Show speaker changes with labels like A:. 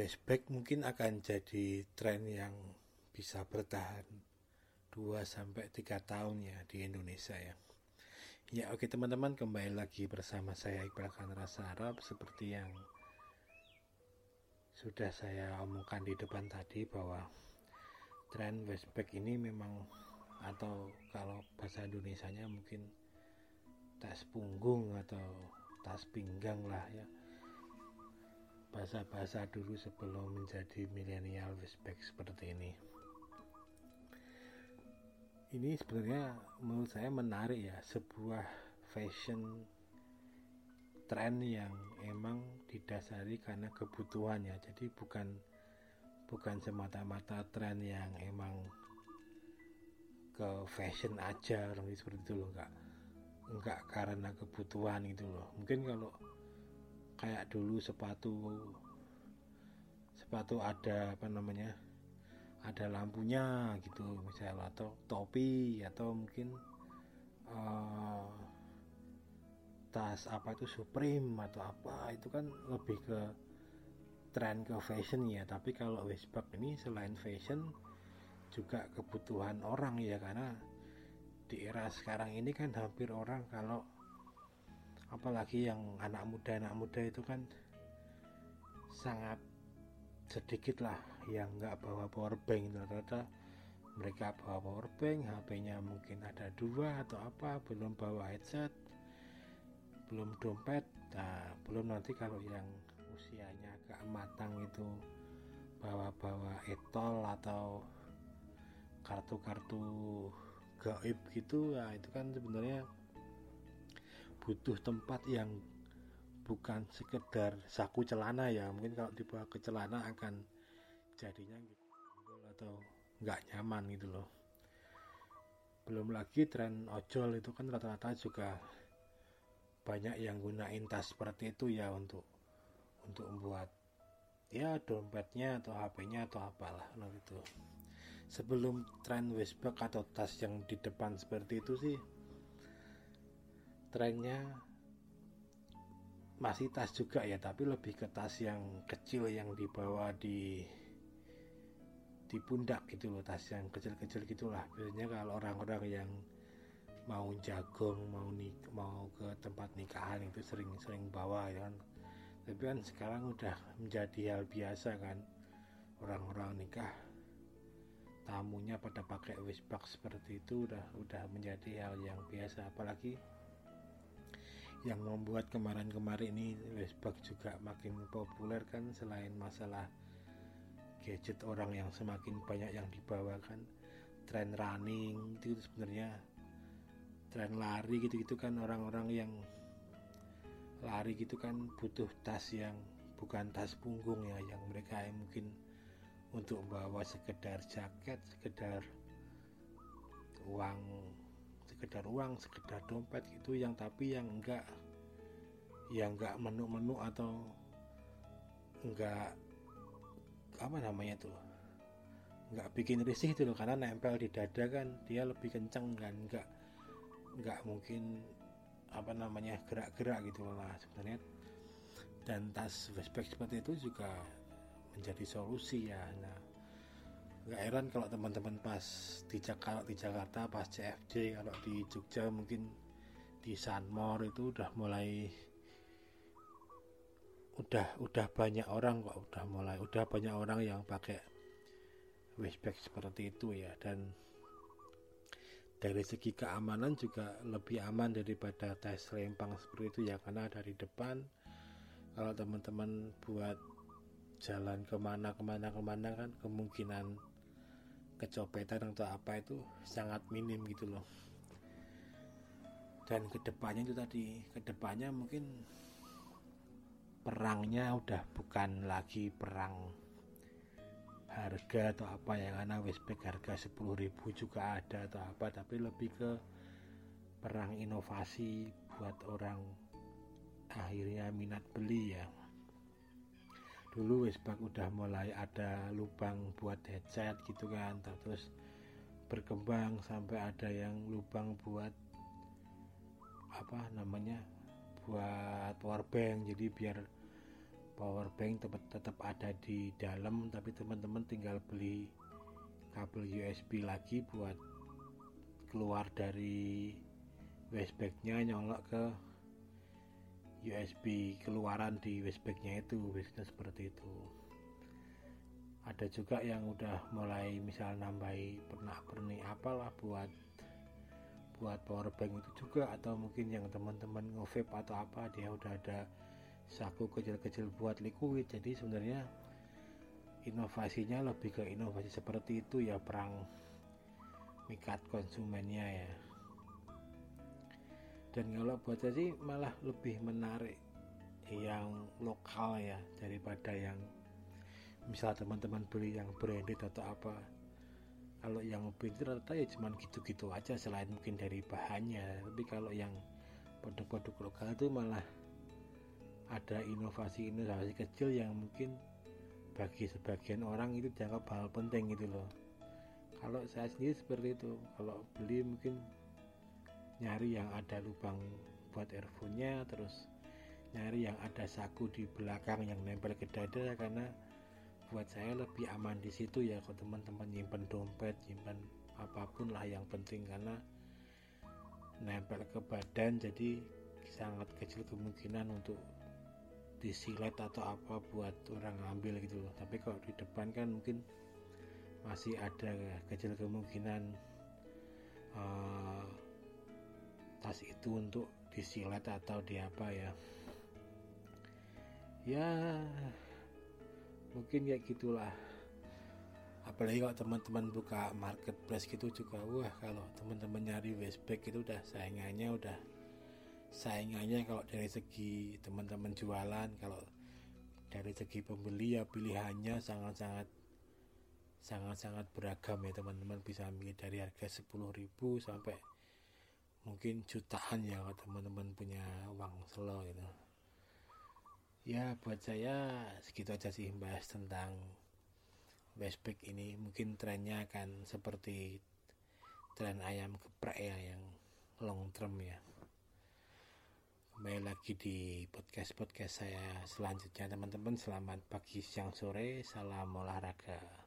A: Westback mungkin akan jadi tren yang bisa bertahan 2 sampai 3 tahun ya di Indonesia ya. Ya oke teman-teman kembali lagi bersama saya Iqbal Rasa Arab seperti yang sudah saya omongkan di depan tadi bahwa tren Westback ini memang atau kalau bahasa Indonesia-nya mungkin tas punggung atau tas pinggang lah ya bahasa-bahasa dulu sebelum menjadi milenial respect seperti ini. Ini sebenarnya menurut saya menarik ya sebuah fashion tren yang emang didasari karena kebutuhannya jadi bukan bukan semata-mata tren yang emang ke fashion aja orang seperti itu loh enggak enggak karena kebutuhan itu loh. Mungkin kalau kayak dulu sepatu sepatu ada apa namanya ada lampunya gitu misalnya atau topi atau mungkin uh, tas apa itu Supreme atau apa itu kan lebih ke tren ke fashion ya. Tapi kalau Westpac ini selain fashion juga kebutuhan orang ya karena di era sekarang ini kan hampir orang kalau apalagi yang anak muda anak muda itu kan sangat sedikit lah yang nggak bawa power bank. Rata-rata mereka bawa power bank HP-nya mungkin ada dua atau apa belum bawa headset belum dompet. Nah belum nanti kalau yang usianya agak matang itu bawa-bawa etol atau kartu-kartu gaib gitu. Ya itu kan sebenarnya butuh tempat yang bukan sekedar saku celana ya. Mungkin kalau dibawa ke celana akan jadinya gitu atau nggak nyaman gitu loh. Belum lagi tren ojol itu kan rata-rata juga banyak yang gunain tas seperti itu ya untuk untuk membuat ya dompetnya atau HP-nya atau apalah nah itu sebelum tren Westback atau tas yang di depan seperti itu sih trennya masih tas juga ya tapi lebih ke tas yang kecil yang dibawa di di pundak gitu loh tas yang kecil-kecil gitulah. Biasanya kalau orang-orang yang mau jagung mau nik mau ke tempat nikahan itu sering-sering bawa ya kan. Tapi kan sekarang udah menjadi hal biasa kan orang-orang nikah tamunya pada pakai wishback seperti itu udah udah menjadi hal yang biasa. Apalagi yang membuat kemarin-kemarin ini Westback juga makin populer kan selain masalah gadget orang yang semakin banyak yang dibawakan tren running itu sebenarnya tren lari gitu-gitu kan orang-orang yang lari gitu kan butuh tas yang bukan tas punggung ya yang mereka yang mungkin untuk bawa sekedar jaket sekedar uang sekedar uang sekedar dompet gitu yang tapi yang enggak yang enggak menu-menu atau enggak apa namanya tuh enggak bikin risih itu loh karena nempel di dada kan dia lebih kenceng kan enggak enggak mungkin apa namanya gerak-gerak gitu loh nah sebenarnya. Dan tas Westback seperti itu juga menjadi solusi ya nah nggak heran kalau teman-teman pas di Jakarta di Jakarta pas CFD kalau di Jogja mungkin di Sanmor itu udah mulai udah udah banyak orang kok udah mulai udah banyak orang yang pakai wishback seperti itu ya. Dan dari segi keamanan juga lebih aman daripada tes lempang seperti itu ya karena dari depan kalau teman-teman buat jalan ke mana ke mana ke mana kan kemungkinan kecopetan atau apa itu sangat minim gitu loh. Dan ke depannya itu tadi ke depannya mungkin perangnya udah bukan lagi perang harga atau apa ya karena Westback harga 10.000 juga ada atau apa tapi lebih ke perang inovasi buat orang akhirnya minat beli ya dulu Westback udah mulai ada lubang buat headset gitu kan terus berkembang sampai ada yang lubang buat apa namanya buat power bank. Jadi biar power bank tetap, tetap ada di dalam tapi teman-teman tinggal beli kabel USB lagi buat keluar dari wastebag-nya nyolok ke USB keluaran di wastebag-nya itu biasanya seperti itu. Ada juga yang udah mulai misal nambahi pernah pernik apalah buat buat power bank itu juga atau mungkin yang teman-teman nge atau apa dia udah ada saku kecil-kecil buat liquid. Jadi sebenarnya inovasinya lebih ke inovasi seperti itu ya perang mikat konsumennya ya dan kalau buat saya sih malah lebih menarik yang lokal ya daripada yang misal teman-teman beli yang branded atau apa. Kalau yang branded rata ya cuman gitu-gitu aja selain mungkin dari bahannya. Tapi kalau yang produk-produk lokal itu malah ada inovasi-inovasi kecil yang mungkin bagi sebagian orang itu dianggap hal penting gitu loh. Kalau saya sendiri seperti itu. Kalau beli mungkin nyari yang ada lubang buat earphone-nya terus nyari yang ada saku di belakang yang nempel ke dada karena buat saya lebih aman di situ ya kalau teman-teman nyimpen dompet nyimpen apa pun lah yang penting karena nempel ke badan jadi sangat kecil kemungkinan untuk disilet atau apa buat orang ngambil gitu loh. Tapi kalau di depan kan mungkin masih ada kecil kemungkinan uh, tas itu untuk disilet atau di apa ya? Ya mungkin kayak gitulah. Apalagi kalau teman-teman buka marketplace gitu juga wah kalau teman-teman nyari westback itu udah saingannya udah saingannya kalau dari segi teman-teman jualan kalau dari segi pembeli ya pilihannya sangat-sangat sangat-sangat beragam ya teman-teman. Bisa ambil dari harga 10.000 sampai mungkin jutaan ya kalau teman-teman punya uang slow gitu. Ya buat saya segitu aja sih bahas tentang Westback ini. Mungkin trennya akan seperti tren ayam geprek ya yang long term ya. Kembali lagi di podcast podcast saya selanjutnya teman-teman. Selamat pagi siang sore. Salam olahraga